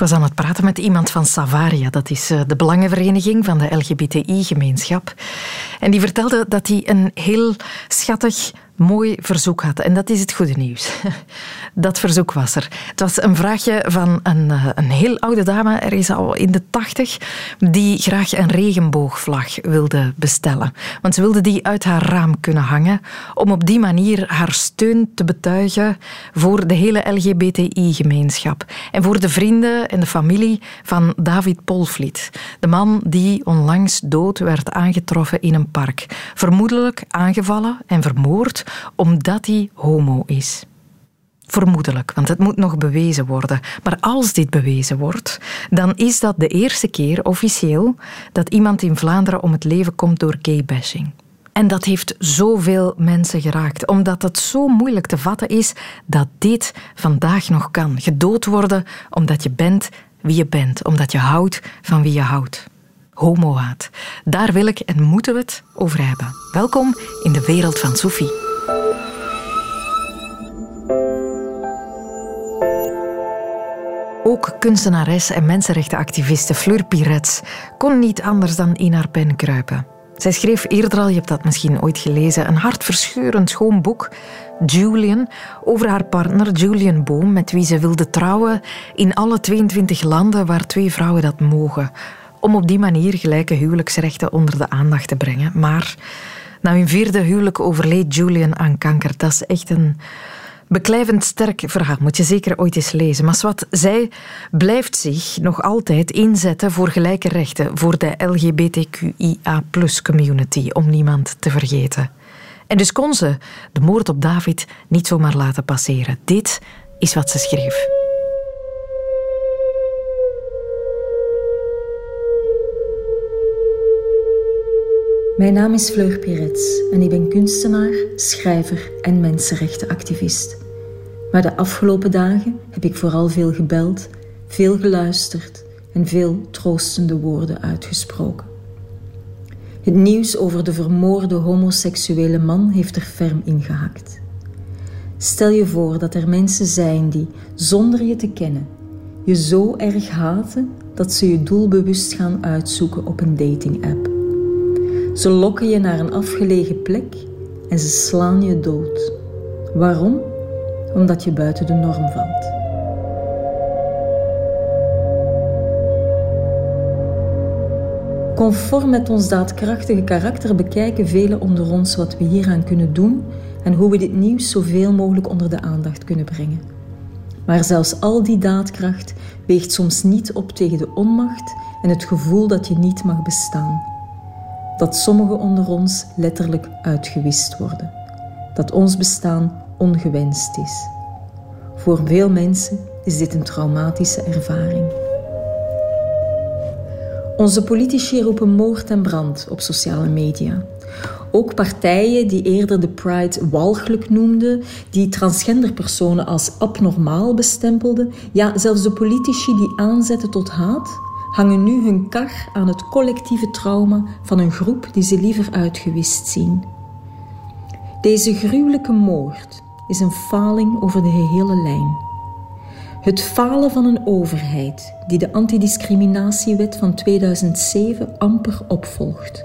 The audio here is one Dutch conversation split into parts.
Ik was aan het praten met iemand van Savaria, dat is eh, de belangenvereniging van de LGBTI-gemeenschap. En die vertelde dat hij een heel schattig mooi verzoek had. En dat is het goede nieuws. Dat verzoek was er. Het was een vraagje van een, eh, een heel oude dame, er is al in de tachtig, die graag een regenboogvlag wilde bestellen. Want ze wilde die uit haar raam kunnen hangen, om op die manier haar steun te betuigen voor de hele LGBTI-gemeenschap. En voor de vrienden en de familie van David Polvliet. De man die onlangs dood werd aangetroffen in een Vermoedelijk aangevallen en vermoord omdat hij homo is. Vermoedelijk, want het moet nog bewezen worden. Maar als dit bewezen wordt, dan is dat de eerste keer officieel dat iemand in Vlaanderen om het leven komt door gaybashing. En dat heeft zoveel mensen geraakt, omdat het zo moeilijk te vatten is dat dit vandaag nog kan. Gedood worden omdat je bent wie je bent, omdat je houdt van wie je houdt. Homohaat. Daar wil ik en moeten we het over hebben. Welkom in de wereld van Sophie. Ook kunstenares en mensenrechtenactiviste Fleur Pirets kon niet anders dan in haar pen kruipen. Zij schreef eerder al, je hebt dat misschien ooit gelezen, een hartverscheurend schoon boek, Julian, over haar partner Julian Boom, met wie ze wilde trouwen in alle 22 landen waar twee vrouwen dat mogen. Om op die manier gelijke huwelijksrechten onder de aandacht te brengen. Maar na hun vierde huwelijk overleed Julian aan kanker. Dat is echt een beklijvend sterk verhaal. Moet je zeker ooit eens lezen. Maar wat zij blijft zich nog altijd inzetten voor gelijke rechten voor de LGBTQIA community, om niemand te vergeten. En dus kon ze de moord op David niet zomaar laten passeren. Dit is wat ze schreef. Mijn naam is Fleur Pirets en ik ben kunstenaar, schrijver en mensenrechtenactivist. Maar de afgelopen dagen heb ik vooral veel gebeld, veel geluisterd en veel troostende woorden uitgesproken. Het nieuws over de vermoorde homoseksuele man heeft er ferm ingehakt. Stel je voor dat er mensen zijn die, zonder je te kennen, je zo erg haten dat ze je doelbewust gaan uitzoeken op een dating-app. Ze lokken je naar een afgelegen plek en ze slaan je dood. Waarom? Omdat je buiten de norm valt. Conform met ons daadkrachtige karakter bekijken velen onder ons wat we hieraan kunnen doen en hoe we dit nieuws zoveel mogelijk onder de aandacht kunnen brengen. Maar zelfs al die daadkracht weegt soms niet op tegen de onmacht en het gevoel dat je niet mag bestaan dat sommigen onder ons letterlijk uitgewist worden. Dat ons bestaan ongewenst is. Voor veel mensen is dit een traumatische ervaring. Onze politici roepen moord en brand op sociale media. Ook partijen die eerder de Pride walgelijk noemden, die transgenderpersonen als abnormaal bestempelden, ja, zelfs de politici die aanzetten tot haat, hangen nu hun kar aan het collectieve trauma van een groep die ze liever uitgewist zien. Deze gruwelijke moord is een faling over de gehele lijn. Het falen van een overheid die de antidiscriminatiewet van 2007 amper opvolgt.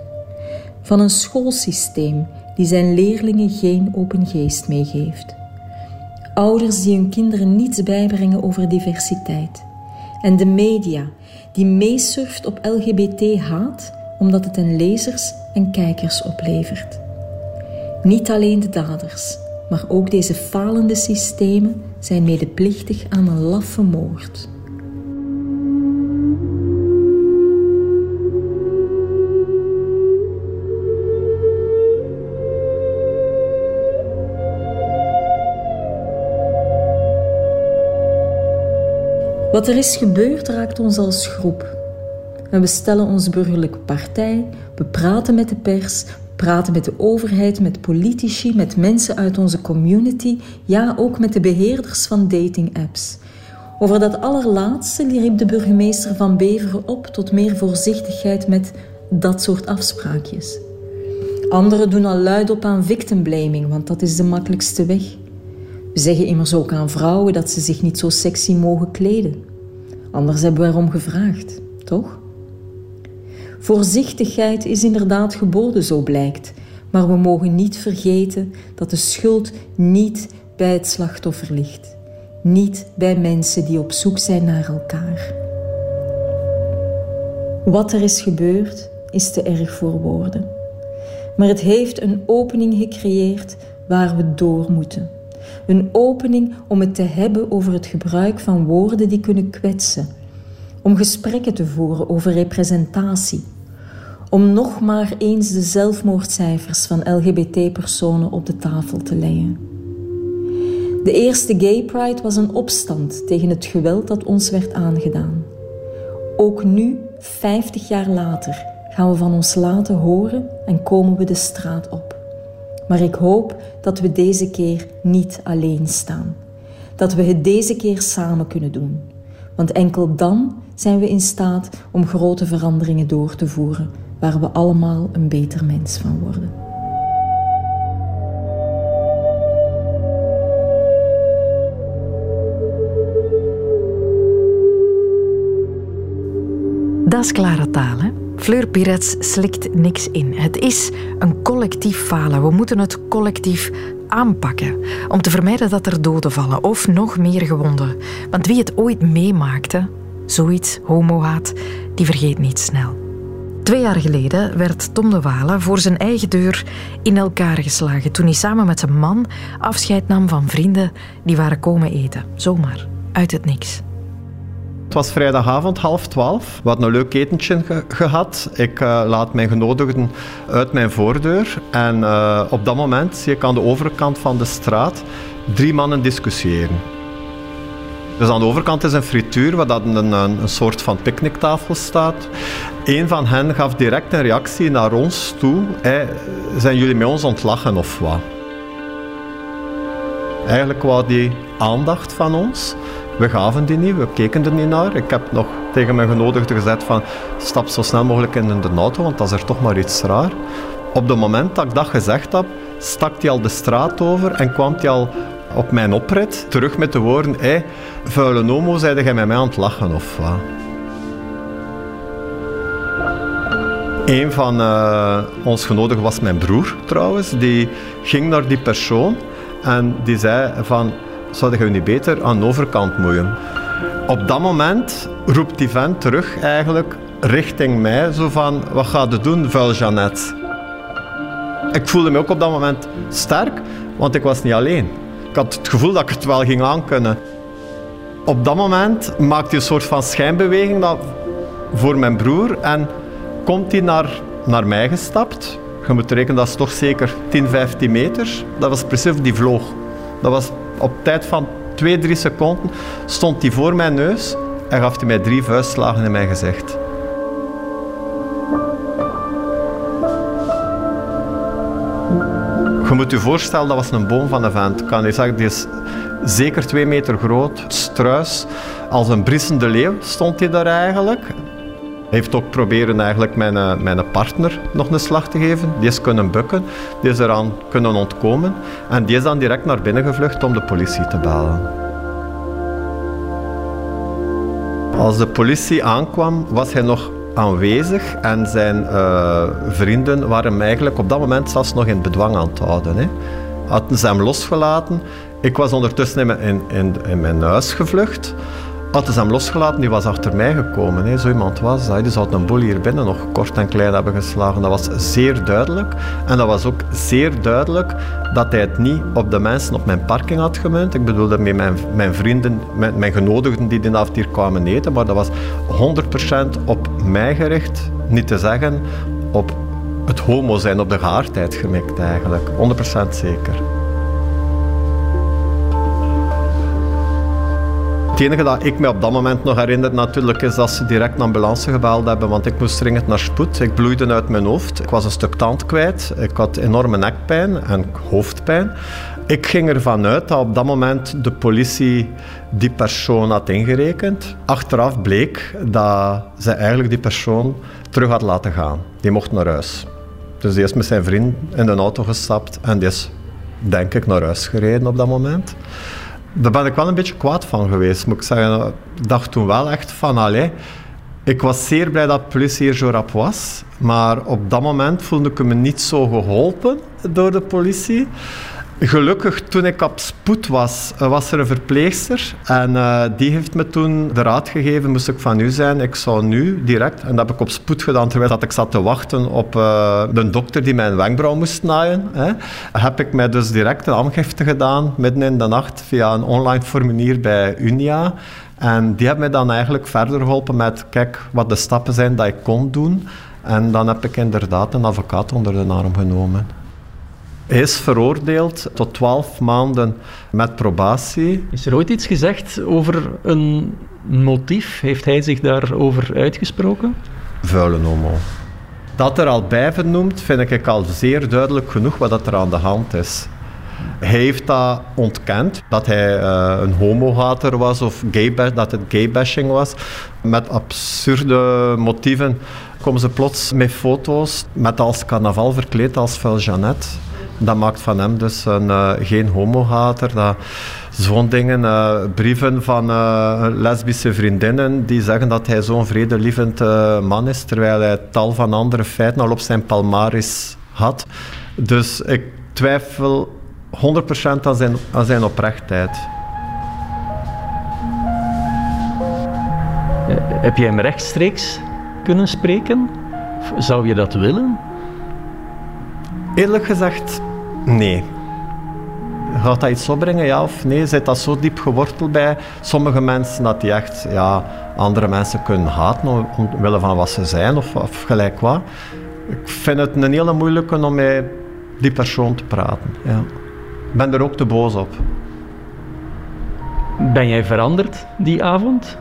Van een schoolsysteem die zijn leerlingen geen open geest meegeeft. Ouders die hun kinderen niets bijbrengen over diversiteit. En de media die meesurft op LGBT-haat omdat het hen lezers en kijkers oplevert. Niet alleen de daders, maar ook deze falende systemen zijn medeplichtig aan een laffe moord. Wat er is gebeurd raakt ons als groep. We stellen ons burgerlijke partij, we praten met de pers, praten met de overheid, met politici, met mensen uit onze community, ja ook met de beheerders van dating-apps. Over dat allerlaatste riep de burgemeester van Beveren op tot meer voorzichtigheid met dat soort afspraakjes. Anderen doen al luid op aan victim blaming, want dat is de makkelijkste weg. We zeggen immers ook aan vrouwen dat ze zich niet zo sexy mogen kleden. Anders hebben we erom gevraagd, toch? Voorzichtigheid is inderdaad geboden, zo blijkt, maar we mogen niet vergeten dat de schuld niet bij het slachtoffer ligt, niet bij mensen die op zoek zijn naar elkaar. Wat er is gebeurd, is te erg voor woorden. Maar het heeft een opening gecreëerd waar we door moeten. Een opening om het te hebben over het gebruik van woorden die kunnen kwetsen. Om gesprekken te voeren over representatie. Om nog maar eens de zelfmoordcijfers van LGBT-personen op de tafel te leggen. De eerste Gay Pride was een opstand tegen het geweld dat ons werd aangedaan. Ook nu, 50 jaar later, gaan we van ons laten horen en komen we de straat op. Maar ik hoop dat we deze keer niet alleen staan. Dat we het deze keer samen kunnen doen. Want enkel dan zijn we in staat om grote veranderingen door te voeren waar we allemaal een beter mens van worden. Dat is klare taal? Fleur Pirets slikt niks in. Het is een collectief falen. We moeten het collectief aanpakken om te vermijden dat er doden vallen of nog meer gewonden. Want wie het ooit meemaakte, zoiets, homohaat, die vergeet niet snel. Twee jaar geleden werd Tom de Walen voor zijn eigen deur in elkaar geslagen toen hij samen met zijn man afscheid nam van vrienden die waren komen eten. Zomaar, uit het niks. Het was vrijdagavond, half twaalf. We hadden een leuk etentje gehad. Ik uh, laat mijn genodigden uit mijn voordeur. En uh, op dat moment zie ik aan de overkant van de straat drie mannen discussiëren. Dus aan de overkant is een frituur waar dat een, een, soort van picknicktafel staat. Een van hen gaf direct een reactie naar ons toe. Zijn jullie met ons ontlachen of wat? Eigenlijk wou die aandacht van ons. We gaven die niet, we keken er niet naar. Ik heb nog tegen mijn genodigde gezegd van stap zo snel mogelijk in de auto, want dat is er toch maar iets raar. Op het moment dat ik dat gezegd heb, stak hij al de straat over en kwam hij al op mijn oprit terug met de woorden hé, vuile nomo, zeide jij met mij aan het lachen of wat? Een van uh, ons genodigden was mijn broer trouwens, die ging naar die persoon en die zei van zou je niet beter aan de overkant moeien? Op dat moment roept die vent terug eigenlijk richting mij, zo van, wat ga je doen, vuil Jeannette? Ik voelde me ook op dat moment sterk, want ik was niet alleen. Ik had het gevoel dat ik het wel ging aankunnen. Op dat moment maakt hij een soort van schijnbeweging voor mijn broer en komt hij naar, naar mij gestapt. Je moet rekenen, dat is toch zeker 10, 15 meter. Dat was precies die vloog. Dat was op tijd van 2, 3 seconden stond hij voor mijn neus en gaf hij mij drie vuistslagen in mijn gezicht. Je moet je voorstellen, dat was een boom van een vent. Kan je zeggen, die is zeker twee meter groot, struis. Als een brissende leeuw stond hij daar eigenlijk. Heeft ook proberen eigenlijk mijn, eh, mijn partner nog een slag te geven. Die is kunnen bukken, die is eraan kunnen ontkomen. En die is dan direct naar binnen gevlucht om de politie te bellen. Als de politie aankwam, was hij nog aanwezig en zijn uh, vrienden waren hem eigenlijk op dat moment zelfs nog in bedwang aan het houden. Hè. Hadden ze hem losgelaten. Ik was ondertussen in in, in mijn huis gevlucht. Hadden ze hem losgelaten, die was achter mij gekomen. Hè. Zo iemand was hij. Die zou een boel hier binnen nog kort en klein hebben geslagen. Dat was zeer duidelijk. En dat was ook zeer duidelijk dat hij het niet op de mensen op mijn parking had gemunt. Ik bedoelde met mijn, mijn vrienden, mijn, mijn genodigden die die avond hier kwamen eten. Maar dat was 100% op mij gericht. Niet te zeggen op het homo zijn, op de geaardheid gemikt eigenlijk. 100% zeker. Het enige dat ik me op dat moment nog herinner natuurlijk is dat ze direct een ambulance gebeld hebben, want ik moest dringend naar spoed. Ik bloeide uit mijn hoofd. Ik was een stuk tand kwijt. Ik had enorme nekpijn en hoofdpijn. Ik ging ervan uit dat op dat moment de politie die persoon had ingerekend. Achteraf bleek dat ze eigenlijk die persoon terug had laten gaan. Die mocht naar huis. Dus die is met zijn vriend in de auto gestapt en die is, denk ik, naar huis gereden op dat moment. Daar ben ik wel een beetje kwaad van geweest, moet ik zeggen. Dacht toen wel echt van, allee, ik was zeer blij dat politie hier zo rap was. Maar op dat moment voelde ik me niet zo geholpen door de politie. Gelukkig, toen ik op spoed was, eh, was er een verpleegster. En uh, die heeft me toen de raad gegeven, moest ik van u zijn, ik zou nu direct, en dat heb ik op spoed gedaan, terwijl dat ik zat te wachten op uh, de dokter die mijn wenkbrauw moest naaien, hè, heb ik mij dus direct een aangifte gedaan, midden in de nacht, via een online formulier bij Unia. En die hebben mij dan eigenlijk verder geholpen met, kijk, wat de stappen zijn dat ik kon doen. En dan heb ik inderdaad een advocaat onder de arm genomen. Hij is veroordeeld tot 12 maanden met probatie. Is er ooit iets gezegd over een motief? Heeft hij zich daarover uitgesproken? Vuile homo. Dat er al bij vernoemd, vind ik al zeer duidelijk genoeg wat er aan de hand is. Hij heeft dat ontkend, dat hij uh, een homohater was of gay dat het gaybashing was. Met absurde motieven komen ze plots met foto's met als carnaval verkleed als vuil Jeannette. Dat maakt van hem dus een, uh, geen homohater. Zo'n dingen, uh, brieven van uh, lesbische vriendinnen die zeggen dat hij zo'n vredelievend man is, terwijl hij tal van andere feiten al op zijn palmaris had. Dus ik twijfel 100% aan zijn, aan zijn oprechtheid. Heb jij hem rechtstreeks kunnen spreken? Zou je dat willen? Eerlijk gezegd, nee. Gaat dat iets opbrengen, ja of nee? Zit dat zo diep geworteld bij sommige mensen dat die echt ja, andere mensen kunnen haten omwille van wat ze zijn of, of gelijk wat? Ik vind het een hele moeilijke om met die persoon te praten. Ja. Ik ben er ook te boos op. Ben jij veranderd die avond?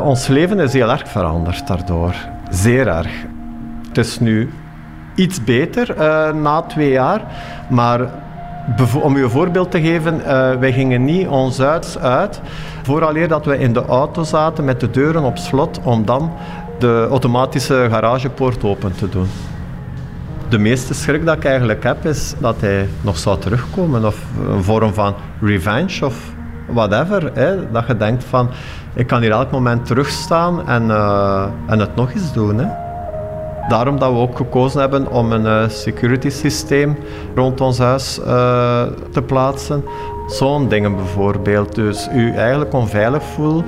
Ons leven is heel erg veranderd daardoor. Zeer erg. Het is nu iets beter uh, na twee jaar. Maar om u een voorbeeld te geven, uh, wij gingen niet ons huis uit vooraleer dat we in de auto zaten met de deuren op slot om dan de automatische garagepoort open te doen. De meeste schrik dat ik eigenlijk heb is dat hij nog zou terugkomen of een vorm van revenge of whatever. Hè? Dat je denkt van, ik kan hier elk moment terugstaan en, uh, en het nog eens doen. Hè? Daarom dat we ook gekozen hebben om een uh, security systeem rond ons huis uh, te plaatsen. Zo'n dingen bijvoorbeeld. Dus u eigenlijk onveilig voelt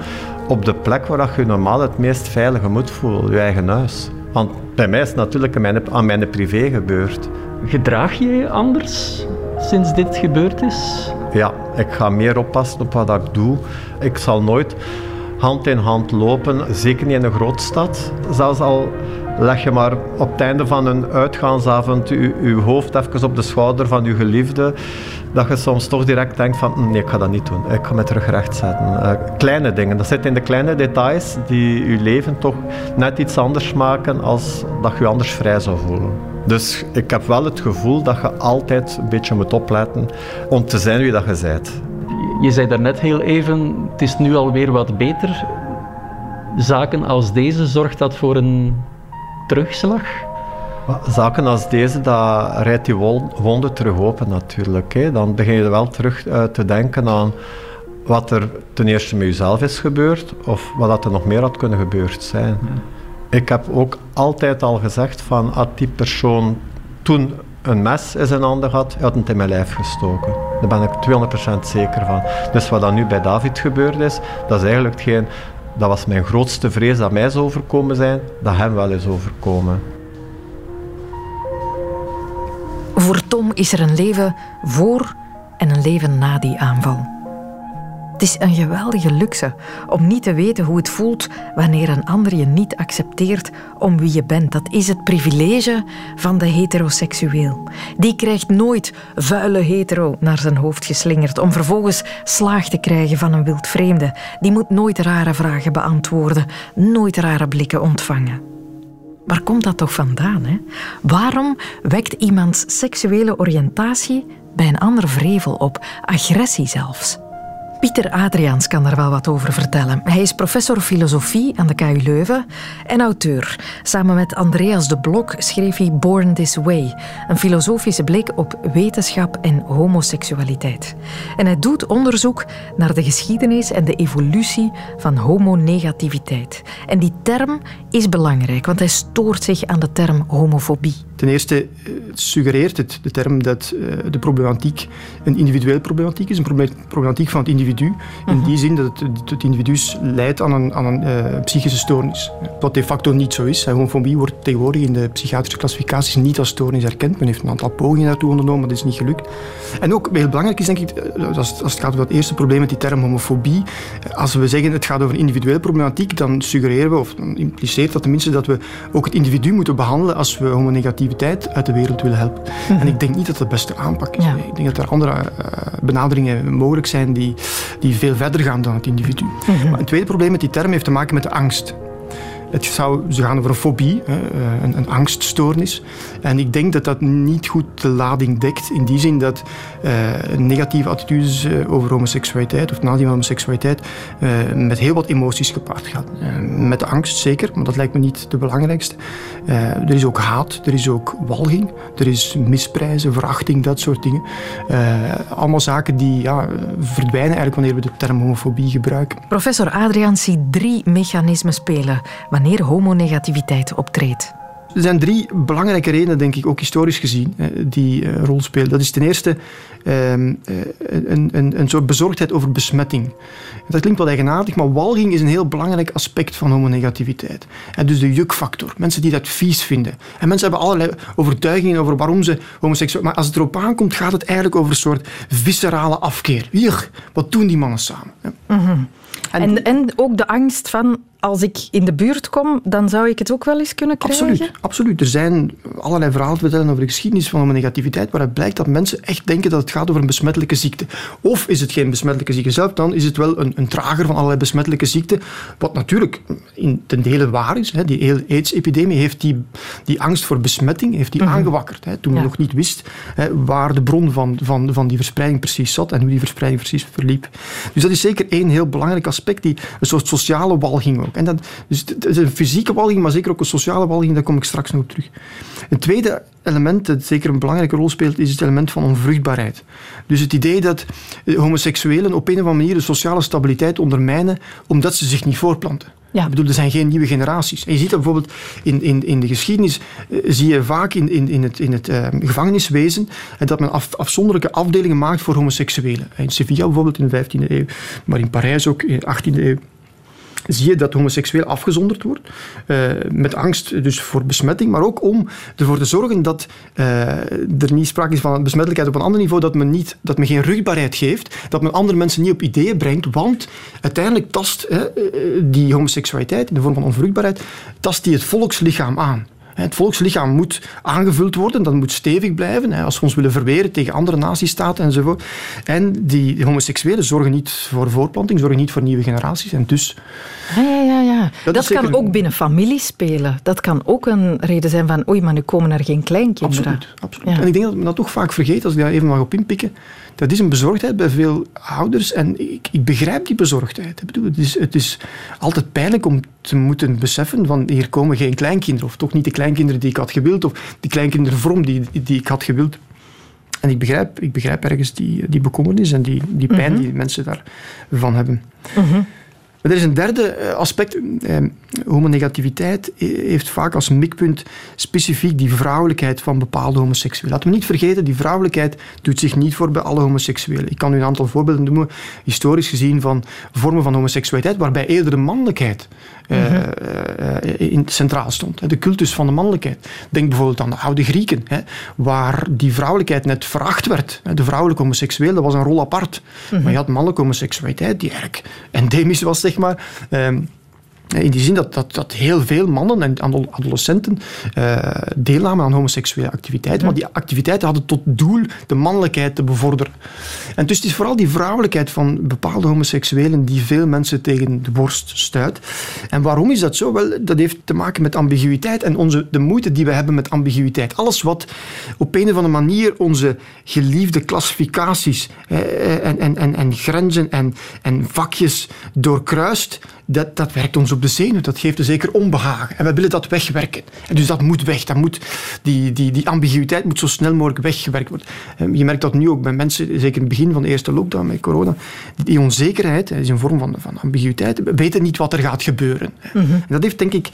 op de plek waar je normaal het meest veilige moet voelen, je eigen huis. Want bij mij is het natuurlijk aan mijn, aan mijn privé gebeurd. Gedraag je je anders sinds dit gebeurd is? Ja, ik ga meer oppassen op wat ik doe. Ik zal nooit hand in hand lopen, zeker niet in een grootstad. Zelfs al leg je maar op het einde van een uitgaansavond je, hoofd even op de schouder van je geliefde, dat je soms toch direct denkt van hm, nee, ik ga dat niet doen. Ik ga me terug rechtzetten. Uh, kleine dingen, dat zit in de kleine details die je leven toch net iets anders maken als dat je je anders vrij zou voelen. Dus ik heb wel het gevoel dat je altijd een beetje moet opletten om te zijn wie dat je bent. Je zei daarnet heel even, het is nu alweer wat beter. Zaken als deze, zorgt dat voor een terugslag? Zaken als deze, dat rijdt die wonden terug open natuurlijk. Hè. Dan begin je wel terug uh, te denken aan wat er ten eerste met jezelf is gebeurd of wat er nog meer had kunnen gebeurd zijn. Ik heb ook altijd al gezegd van had die persoon toen een mes in zijn handen had, hij had het in mijn lijf gestoken. Daar ben ik 200% zeker van. Dus wat dan nu bij David gebeurd is, dat is eigenlijk hetgeen dat was mijn grootste vrees dat mij zou overkomen zijn, dat hem wel is overkomen. Voor Tom is er een leven voor en een leven na die aanval. Het is een geweldige luxe om niet te weten hoe het voelt wanneer een ander je niet accepteert om wie je bent. Dat is het privilege van de heteroseksueel. Die krijgt nooit vuile hetero naar zijn hoofd geslingerd om vervolgens slaag te krijgen van een wildvreemde. Die moet nooit rare vragen beantwoorden, nooit rare blikken ontvangen. Waar komt dat toch vandaan? Hè? Waarom wekt iemands seksuele oriëntatie bij een ander vrevel op, agressie zelfs? Pieter Adriaans kan daar wel wat over vertellen. Hij is professor filosofie aan de KU Leuven en auteur. Samen met Andreas de Blok schreef hij Born This Way, een filosofische blik op wetenschap en homoseksualiteit. En hij doet onderzoek naar de geschiedenis en de evolutie van homonegativiteit. En die term is belangrijk, want hij stoort zich aan de term homofobie. Ten eerste eh, suggereert het de term dat eh, de problematiek een individuele problematiek is, een problematiek van het individu. In mhm. die zin dat het, het individu leidt aan een, aan een uh, psychische stoornis. Wat de facto niet zo is. Homofobie wordt tegenwoordig in de psychiatrische klassificaties niet als stoornis erkend. Men heeft een aantal pogingen daartoe ondernomen, maar dat is niet gelukt. En ook heel belangrijk is, denk ik, als, als het gaat over dat eerste probleem met die term homofobie, als we zeggen het gaat over individuele problematiek, dan suggereren we, of dan impliceert dat tenminste dat we ook het individu moeten behandelen als we homonegatieve uit de wereld willen helpen. Mhm. En ik denk niet dat dat de beste aanpak is. Ik denk dat er andere uh, benaderingen mogelijk zijn die, die veel verder gaan dan het individu. Mhm. Maar een tweede probleem met die term heeft te maken met de angst. Het zou, gaan over een fobie, eh, een, angststoornis. En ik denk dat dat niet goed de lading dekt. In die zin dat uh, negatieve attitudes eh, over homoseksualiteit of nadien van homoseksualiteit met heel wat emoties gepaard gaan. met angst zeker, maar dat lijkt me niet de belangrijkste. er is ook haat, er is ook walging, er is misprijzen, verachting, dat soort dingen. allemaal zaken die ja, verdwijnen eigenlijk wanneer we de term homofobie gebruiken. Professor Adriaan ziet drie mechanismen spelen wanneer homonegativiteit optreedt? Er zijn drie belangrijke redenen, denk ik, ook historisch gezien, die een rol spelen. Dat is ten eerste ehm, eh, een, een, een soort bezorgdheid over besmetting. Dat klinkt wel eigenaardig, maar walging is een heel belangrijk aspect van homonegativiteit. En dus de jukfactor. Mensen die dat vies vinden. En mensen hebben allerlei overtuigingen over waarom ze homoseksueel... Maar als het erop aankomt, gaat het eigenlijk over een soort viscerale afkeer. Hier, wat doen die mannen samen? Mm en, en, ook de angst van als ik in de buurt kom, dan zou ik het ook wel eens kunnen krijgen? Absoluut. absoluut. Er zijn allerlei verhalen te vertellen over de geschiedenis van negativiteit, waaruit blijkt dat mensen echt denken dat het gaat over een besmettelijke ziekte. Of is het geen besmettelijke ziekte zelf, dan is het wel een, een trager van allerlei besmettelijke ziekten. Wat natuurlijk in ten dele waar is. Hè. Die hele AIDS-epidemie heeft die, die aangewakkerd voor besmetting heeft die mhm. aangewakkerd. Hè. Toen men nog niet wist hè, waar de bron van, van, van die verspreiding precies zat en hoe die verspreiding precies verliep. Dus dat is zeker één heel belangrijk aspect, die, een soort sociale walging ook. En dat, dus het is een fysieke walging, maar zeker ook een sociale walging, daar kom ik straks nog op terug. Een tweede element dat zeker een belangrijke rol speelt, is het element van onvruchtbaarheid. Dus het idee dat homoseksuelen op een of andere manier de sociale stabiliteit ondermijnen omdat ze zich niet voorplanten. Ja. Ik bedoel, er zijn geen nieuwe generaties. En je ziet dat bijvoorbeeld in, in, in de geschiedenis, eh, zie je vaak in, in, in het, in het uh, gevangeniswezen eh, dat men af, afzonderlijke afdelingen maakt voor homoseksuelen. In Sevilla bijvoorbeeld in de 15e eeuw, maar in Parijs ook in de 18e eeuw zie je dat homoseksueel afgezonderd wordt. Uh, met angst dus voor besmetting, maar ook om ervoor te zorgen dat uh, er niet sprake is van besmettelijkheid op een ander niveau, dat men, niet, dat men geen rugbaarheid geeft, dat men andere mensen niet op ideeën brengt, want uiteindelijk tast uh, die homoseksualiteit in de vorm van onvruchtbaarheid, tast die het volkslichaam aan. Het volkslichaam moet aangevuld worden, dat moet stevig blijven als we ons willen verweren tegen andere nazistaten enzovoort. En die homoseksuelen zorgen niet voor voorplanting, zorgen niet voor nieuwe generaties. En dus... Ja, ja, ja. ja. Dat, kan ook binnen familie spelen. Dat kan ook een reden zijn van oei, maar nu komen er geen kleinkinderen. Absoluut. absoluut. En ik denk dat men dat toch vaak vergeet, als ik daar even mag op inpikken. Dat is een bezorgdheid bij veel ouders en ik, ik begrijp die bezorgdheid. Ik bedoel, het, is, het is altijd pijnlijk om te moeten beseffen van hier komen geen kleinkinderen of toch niet de kleinkinderen die ik had gewild of die kleinkinderen die, die ik had gewild. En ik begrijp, ik begrijp ergens die, die bekommernis en die, die pijn mhm. die mensen daarvan hebben. Mm maar er is een derde eh, aspect. Eh, homonegativiteit heeft vaak als mikpunt specifiek die vrouwelijkheid van bepaalde homoseksuelen. Laten we niet vergeten, die vrouwelijkheid doet zich niet voor bij alle homoseksuelen. Ik kan u een aantal voorbeelden noemen, historisch gezien, van vormen van homoseksualiteit, waarbij eerder de mannelijkheid uh, in centraal stond. De cultus van de mannelijkheid. Denk bijvoorbeeld aan de oude Grieken, waar die vrouwelijkheid net veracht werd. De vrouwelijke homoseksueel, dat was een rol apart. Maar je had mannelijke homoseksualiteit, die eigenlijk endemisch was, zeg maar. Ehm, In die zin dat, dat, dat heel veel mannen en adolescenten uh, deelnamen aan homoseksuele activiteiten. Maar die activiteiten hadden tot doel de mannelijkheid te bevorderen. En dus het is vooral die vrouwelijkheid van bepaalde homoseksuelen die veel mensen tegen de borst stuit. En waarom is dat zo? Wel, dat heeft te maken met ambiguïteit en onze, de moeite die we hebben met ambiguïteit. Alles wat op een of andere manier onze geliefde klassificaties eh, en, en, en, en grenzen en, en vakjes doorkruist, dat, dat werkt ons op de zenuw. Dat geeft een zeker onbehagen. En we willen dat wegwerken. En dus dat moet weg. Dat moet, die, die, die ambiguïteit moet zo snel mogelijk weggewerkt worden. Je merkt dat nu ook bij mensen, zeker in het begin van de eerste lockdown met corona. Die onzekerheid is een vorm van, van ambiguïteit. We weten niet wat er gaat gebeuren. Mhm. En dat heeft, denk ik,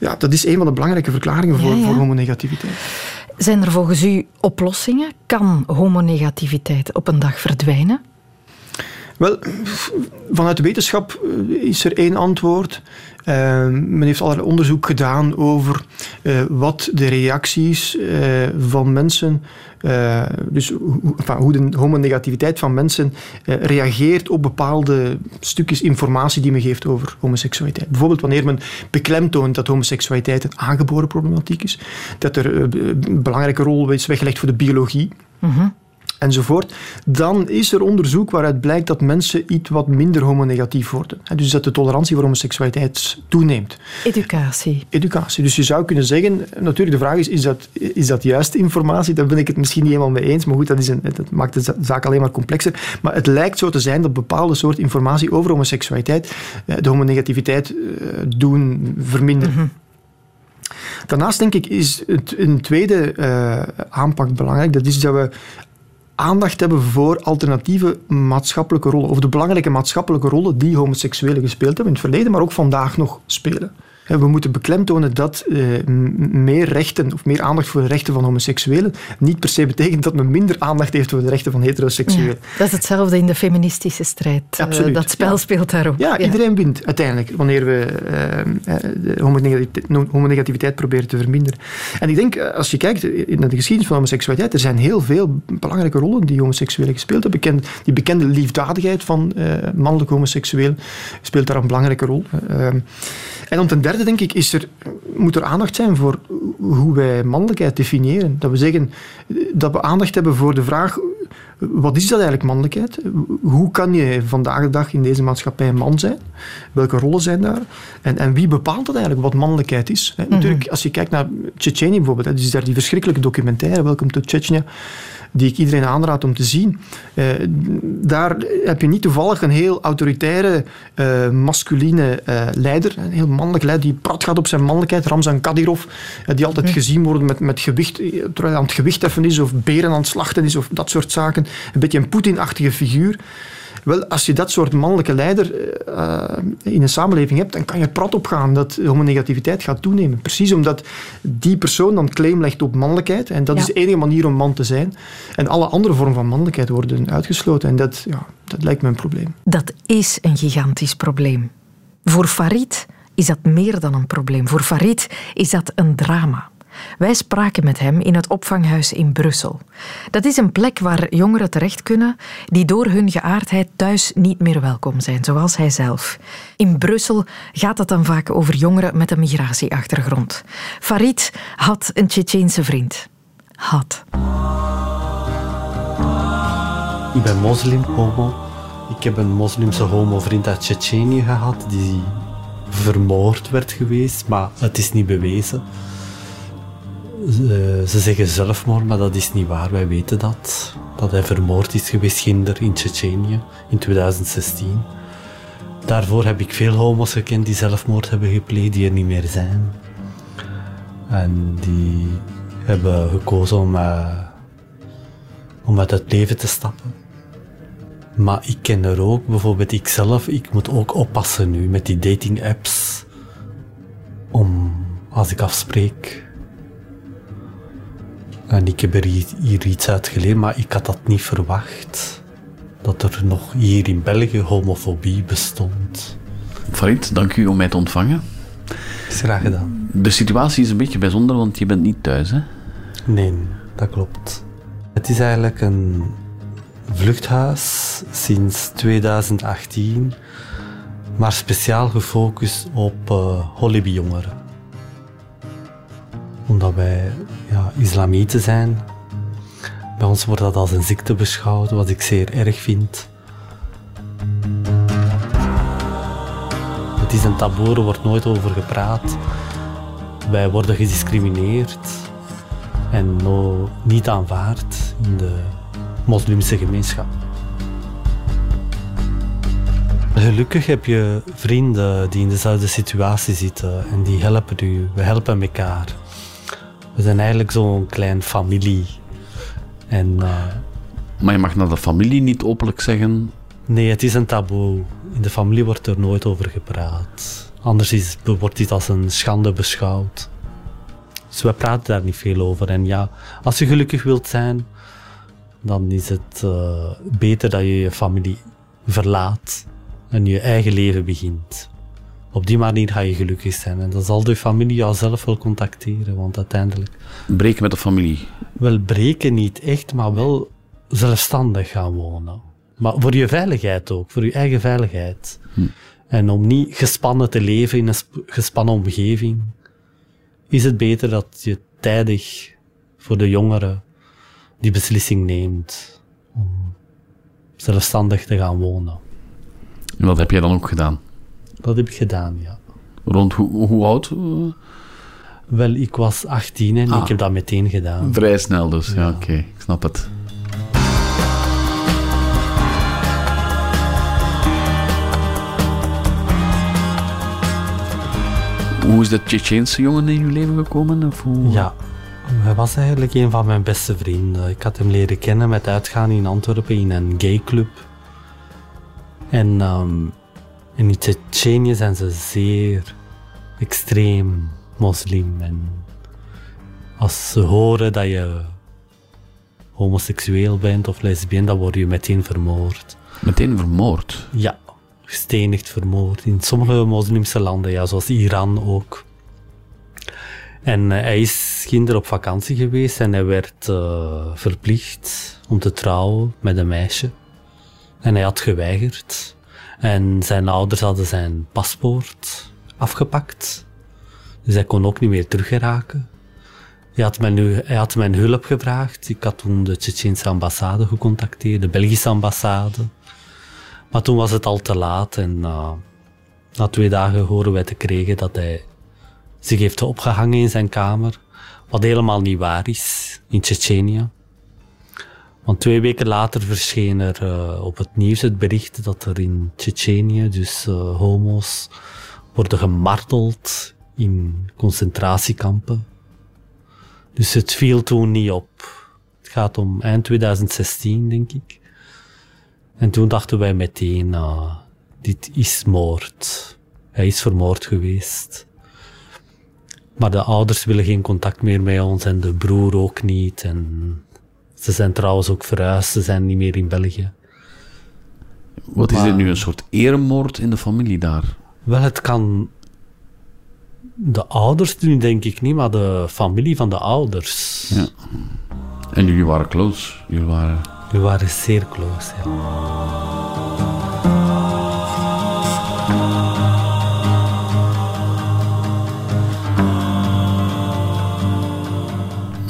ja, dat is een van de belangrijke verklaringen voor, voor homonegativiteit. Zijn er volgens u oplossingen? Kan homonegativiteit op een dag verdwijnen? Wel, vanuit de wetenschap eh, is er één antwoord. Uh, men heeft allerlei onderzoek gedaan over uh, wat de reacties van mensen, dus hoe de homonegativiteit van mensen reageert op bepaalde stukjes informatie die men geeft over homoseksualiteit. Bijvoorbeeld wanneer men beklemtoont dat homoseksualiteit een aangeboren problematiek is, dat er een belangrijke rol is weggelegd voor de biologie. Mm enzovoort, dan is er onderzoek waaruit blijkt dat mensen iets wat minder homonegatief worden. Dus dat de tolerantie voor homoseksualiteit toeneemt. Educatie. Educatie. Dus je zou kunnen zeggen, natuurlijk de vraag is, is dat, is dat juiste informatie? Daar ben ik het misschien niet helemaal mee eens, maar goed, dat, is een, dat maakt de zaak alleen maar complexer. Maar het lijkt zo te zijn dat bepaalde soort informatie over homoseksualiteit eh, de homonegativiteit eh, doen verminderen. Mhm. Daarnaast denk ik is het, een tweede uh, aanpak belangrijk. Dat is dat we aandacht hebben voor alternatieve maatschappelijke rollen. Of de belangrijke maatschappelijke rollen die homoseksuelen gespeeld hebben in het verleden, maar ook vandaag nog spelen. We moeten beklemtonen dat uh, meer rechten of meer aandacht voor de rechten van homoseksuelen niet per se betekent dat men minder aandacht heeft voor de rechten van heteroseksuelen. dat is hetzelfde in de feministische strijd. Eh, Absoluut. dat spel speelt daarop. Ja, ja, iedereen wint uiteindelijk wanneer we uh, de homonegativiteit, homonegativiteit, proberen te verminderen. En ik denk, als je kijkt naar de geschiedenis van homoseksualiteit, er zijn heel veel belangrijke rollen die homoseksuelen gespeeld hebben. Die bekende liefdadigheid van mannelijke homoseksuelen speelt daar een belangrijke rol. En om ten derde, denk ik, is er, moet er aandacht zijn voor hoe wij mannelijkheid definiëren. Dat we zeggen dat we aandacht hebben voor de vraag wat is dat eigenlijk mannelijkheid? Hoe kan je vandaag de dag in deze maatschappij een man zijn? Welke rollen zijn daar? En, en wie bepaalt dat eigenlijk, wat mannelijkheid is? Mhm. Natuurlijk, als je kijkt naar Tsjetsjenië bijvoorbeeld, dus daar die verschrikkelijke documentaire, Welcome to Chechnya, die ik iedereen aanraad om te zien. Uh, daar heb je niet toevallig een heel autoritaire, uh, masculine uh, leider, een heel mannelijk leider, die prat gaat op zijn mannelijkheid, Ramzan Kadyrov, die altijd gezien wordt met, met gewicht, terwijl hij aan het gewicht heffen is, of beren aan het slachten is, of dat soort zaken. Een beetje een Poetin-achtige figuur. Wel, als je dat soort mannelijke leider uh, in een samenleving hebt, dan kan je prat op gaan dat homonegativiteit gaat toenemen. Precies omdat die persoon dan claim legt op mannelijkheid. En dat is de enige manier om man te zijn. En alle andere vormen van mannelijkheid worden uitgesloten. En dat, ja, dat lijkt me een probleem. Dat is een gigantisch probleem. Voor Farid is dat meer dan een probleem. Voor Farid is dat een drama. Wij spraken met hem in het opvanghuis in Brussel. Dat is een plek waar jongeren terecht kunnen die door hun geaardheid thuis niet meer welkom zijn, zoals hij zelf. In Brussel gaat het dan vaak over jongeren met een migratieachtergrond. Farid had een Tsjetsjeense vriend. Had. Ik ben moslim, homo. Ik heb een moslimse homo-vriend uit Tsjetsjenië gehad die vermoord werd geweest, maar het is niet bewezen. Ze, ze zeggen zelfmoord, maar dat is niet waar. Wij weten dat. Dat hij vermoord is geweest, Ginder, in Tsjetsjenië in 2016. Daarvoor heb ik veel homo's gekend die zelfmoord hebben gepleegd, die er niet meer zijn. En die hebben gekozen om, uh, om uit het leven te stappen. Maar ik ken er ook, bijvoorbeeld ikzelf, ik moet ook oppassen nu met die dating apps. Om, als ik afspreek, en ik heb er hier iets uit geleerd, maar ik had dat niet verwacht. Dat er nog hier in België homofobie bestond. Farid, dank u om mij te ontvangen. Graag gedaan. De situatie is een beetje bijzonder, want je bent niet thuis, hè? Nee, dat klopt. Het is eigenlijk een vluchthuis sinds 2018 maar speciaal gefocust op uh, jongeren Omdat wij ja, islamieten zijn. Bij ons wordt dat als een ziekte beschouwd, wat ik zeer erg vind. Het is een taboe, er wordt nooit over gepraat. Wij worden gediscrimineerd en no, niet aanvaard in de moslimse gemeenschap. Gelukkig heb je vrienden die in dezelfde situatie zitten en die helpen u. We helpen elkaar. We zijn eigenlijk zo'n klein familie. En, uh, maar je mag naar de familie niet openlijk zeggen. Nee, het is een taboe. In de familie wordt er nooit over gepraat. Anders is, wordt dit als een schande beschouwd. Dus we praten daar niet veel over. En ja, als je gelukkig wilt zijn, dan is het uh, beter dat je je familie verlaat en je eigen leven begint. Op die manier ga je gelukkig zijn. En dan zal de familie jou zelf wel contacteren, want uiteindelijk... Breken met de familie? Wel, breken niet echt, maar wel zelfstandig gaan wonen. Maar voor je veiligheid ook, voor je eigen veiligheid. Hm. En om niet gespannen te leven in een gespannen omgeving, is het beter dat je tijdig voor de jongeren die beslissing neemt om zelfstandig te gaan wonen. En wat heb jij dan ook gedaan? Dat heb ik gedaan, ja. Rond hoe, hoe oud? Wel, ik was 18 en ah. ik heb dat meteen gedaan. Vrij snel dus, ja, oké, ik snap het. Hoe is de Tsjetsjeense jongen in je leven gekomen? Of hoe? Ja, hij was eigenlijk een van mijn beste vrienden. Ik had hem leren kennen met uitgaan in Antwerpen in een gayclub. En um, in Tsjetsjenië zijn ze zeer extreem moslim. En als ze horen dat je homoseksueel bent of lesbien, dan word je meteen vermoord. Meteen vermoord? Ja, gestenigd, vermoord. In sommige moslimse landen, ja, zoals Iran ook. En eh, hij is kinder op vakantie geweest en hij werd uh, verplicht om te trouwen met een meisje. En hij had geweigerd. En zijn ouders hadden zijn paspoort afgepakt. Dus hij kon ook niet meer teruggeraken. Hij had, mijn, hij had mijn hulp gevraagd. Ik had toen de Tsjetsjeense ambassade gecontacteerd, de Belgische ambassade. Maar toen was het al te laat en uh, na twee dagen horen wij te krijgen dat hij zich heeft opgehangen in zijn kamer. Wat helemaal niet waar is in Tsjetsjenië. Want twee weken later verscheen er uh, op het nieuws het bericht dat er in Tsjetsjenië dus uh, homo's worden gemarteld in concentratiekampen. Dus het viel toen niet op. Het gaat om eind 2016, denk ik. En toen dachten wij meteen, uh, dit is moord. Hij is vermoord geweest. Maar de ouders willen geen contact meer met ons en de broer ook niet. En ze zijn trouwens ook verhuisd, ze zijn niet meer in België. Wat is dit nu, een soort eremoord in de familie daar? Wel, het kan de ouders doen, denk ik niet, maar de familie van de ouders. Ja. En jullie waren close? Jullie waren... Jullie waren zeer close, ja.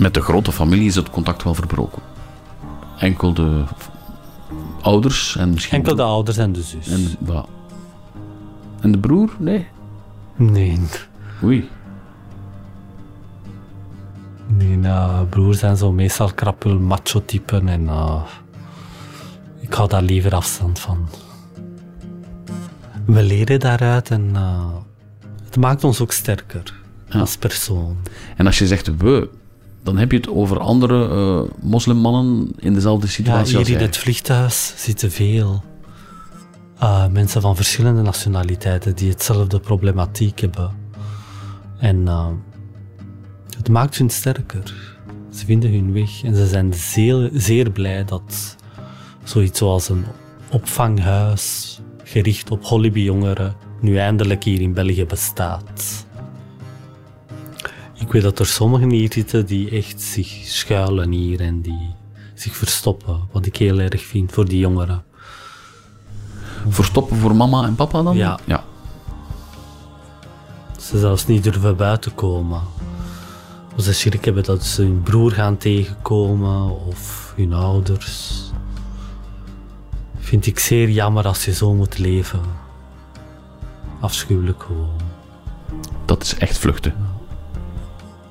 Met de grote familie is het contact wel verbroken. Enkel de ouders en misschien... Enkel de ouders en de zus. En, en de broer? Nee? Nee. Oei. Nee, nou, broers zijn zo meestal krappel macho-typen en uh, ik hou daar liever afstand van. We leren daaruit en uh, het maakt ons ook sterker als persoon. En als je zegt we, dan heb je het over andere uh, moslimmannen in dezelfde situatie ja, hier in het vliegtuig zitten veel uh, mensen van verschillende nationaliteiten die hetzelfde problematiek hebben. En uh, het maakt hun sterker. Ze vinden hun weg en ze zijn zeer, zeer blij dat zoiets zoals een opvanghuis gericht op Hollywood-jongeren nu eindelijk hier in België bestaat. Ik weet dat er sommigen hier zitten die echt zich schuilen hier en die zich verstoppen, wat ik heel erg vind voor die jongeren. Verstoppen voor mama en papa dan? Ja. ja. Ze zelfs niet durven buiten komen. Als ze schrik hebben dat ze hun broer gaan tegenkomen of hun ouders. Vind ik zeer jammer als je zo moet leven. Afschuwelijk gewoon. Dat is echt vluchten.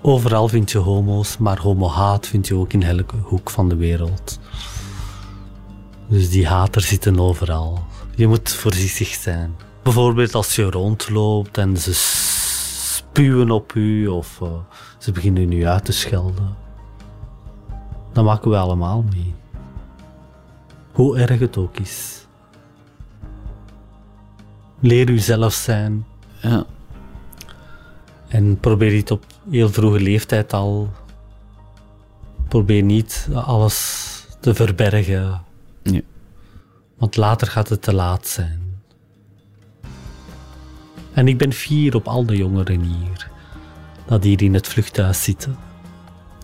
Overal vind je homo's, maar homo-haat vind je ook in elke hoek van de wereld. Dus die haters zitten overal. Je moet voorzichtig zijn. Bijvoorbeeld als je rondloopt en ze spuwen op u of uh, ze beginnen u uit te schelden. Dan maken we allemaal mee. Hoe erg het ook is. Leer uzelf zijn. Ja. En probeer het op heel vroege leeftijd al. Probeer niet alles te verbergen. Ja. Want later gaat het te laat zijn. En ik ben fier op al de jongeren hier, dat hier in het vluchthuis zitten.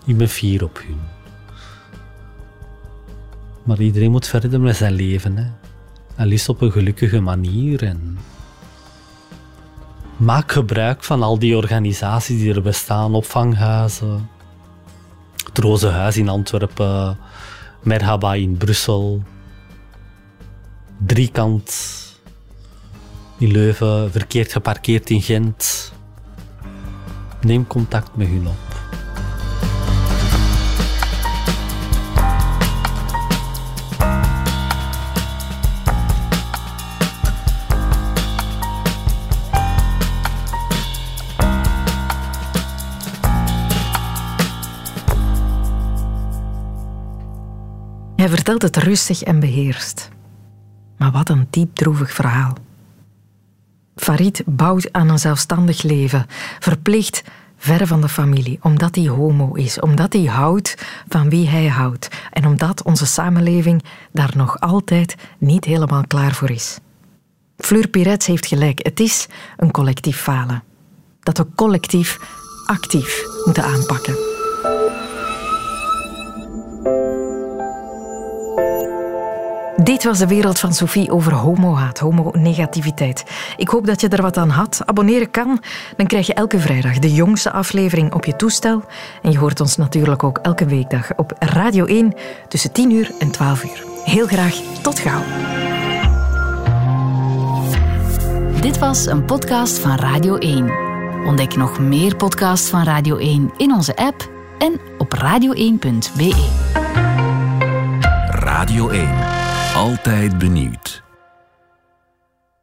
Ik ben fier op hun. Maar iedereen moet verder met zijn leven. Hè. En liefst op een gelukkige manier. En maak gebruik van al die organisaties die er bestaan, opvanghuizen. Het Rozenhuis in Antwerpen, Merhaba in Brussel, Driekant in Leuven, verkeerd geparkeerd in Gent. Neem contact met hun op. Hij vertelt het rustig en beheerst. Maar wat een diepdroevig verhaal. Farid bouwt aan een zelfstandig leven, verplicht ver van de familie, omdat hij homo is, omdat hij houdt van wie hij houdt en omdat onze samenleving daar nog altijd niet helemaal klaar voor is. Fleur Pirets heeft gelijk, het is een collectief falen. Dat we collectief actief moeten aanpakken. Dit was de wereld van Sophie over homohaat, homonegativiteit. Ik hoop dat je er wat aan had. Abonneren kan, dan krijg je elke vrijdag de jongste aflevering op je toestel. En je hoort ons natuurlijk ook elke weekdag op Radio 1 tussen 10 uur en 12 uur. Heel graag, tot gauw. Dit was een podcast van Radio 1. Ontdek nog meer podcasts van Radio 1 in onze app en op radio1.be. Radio 1. Altijd benieuwd.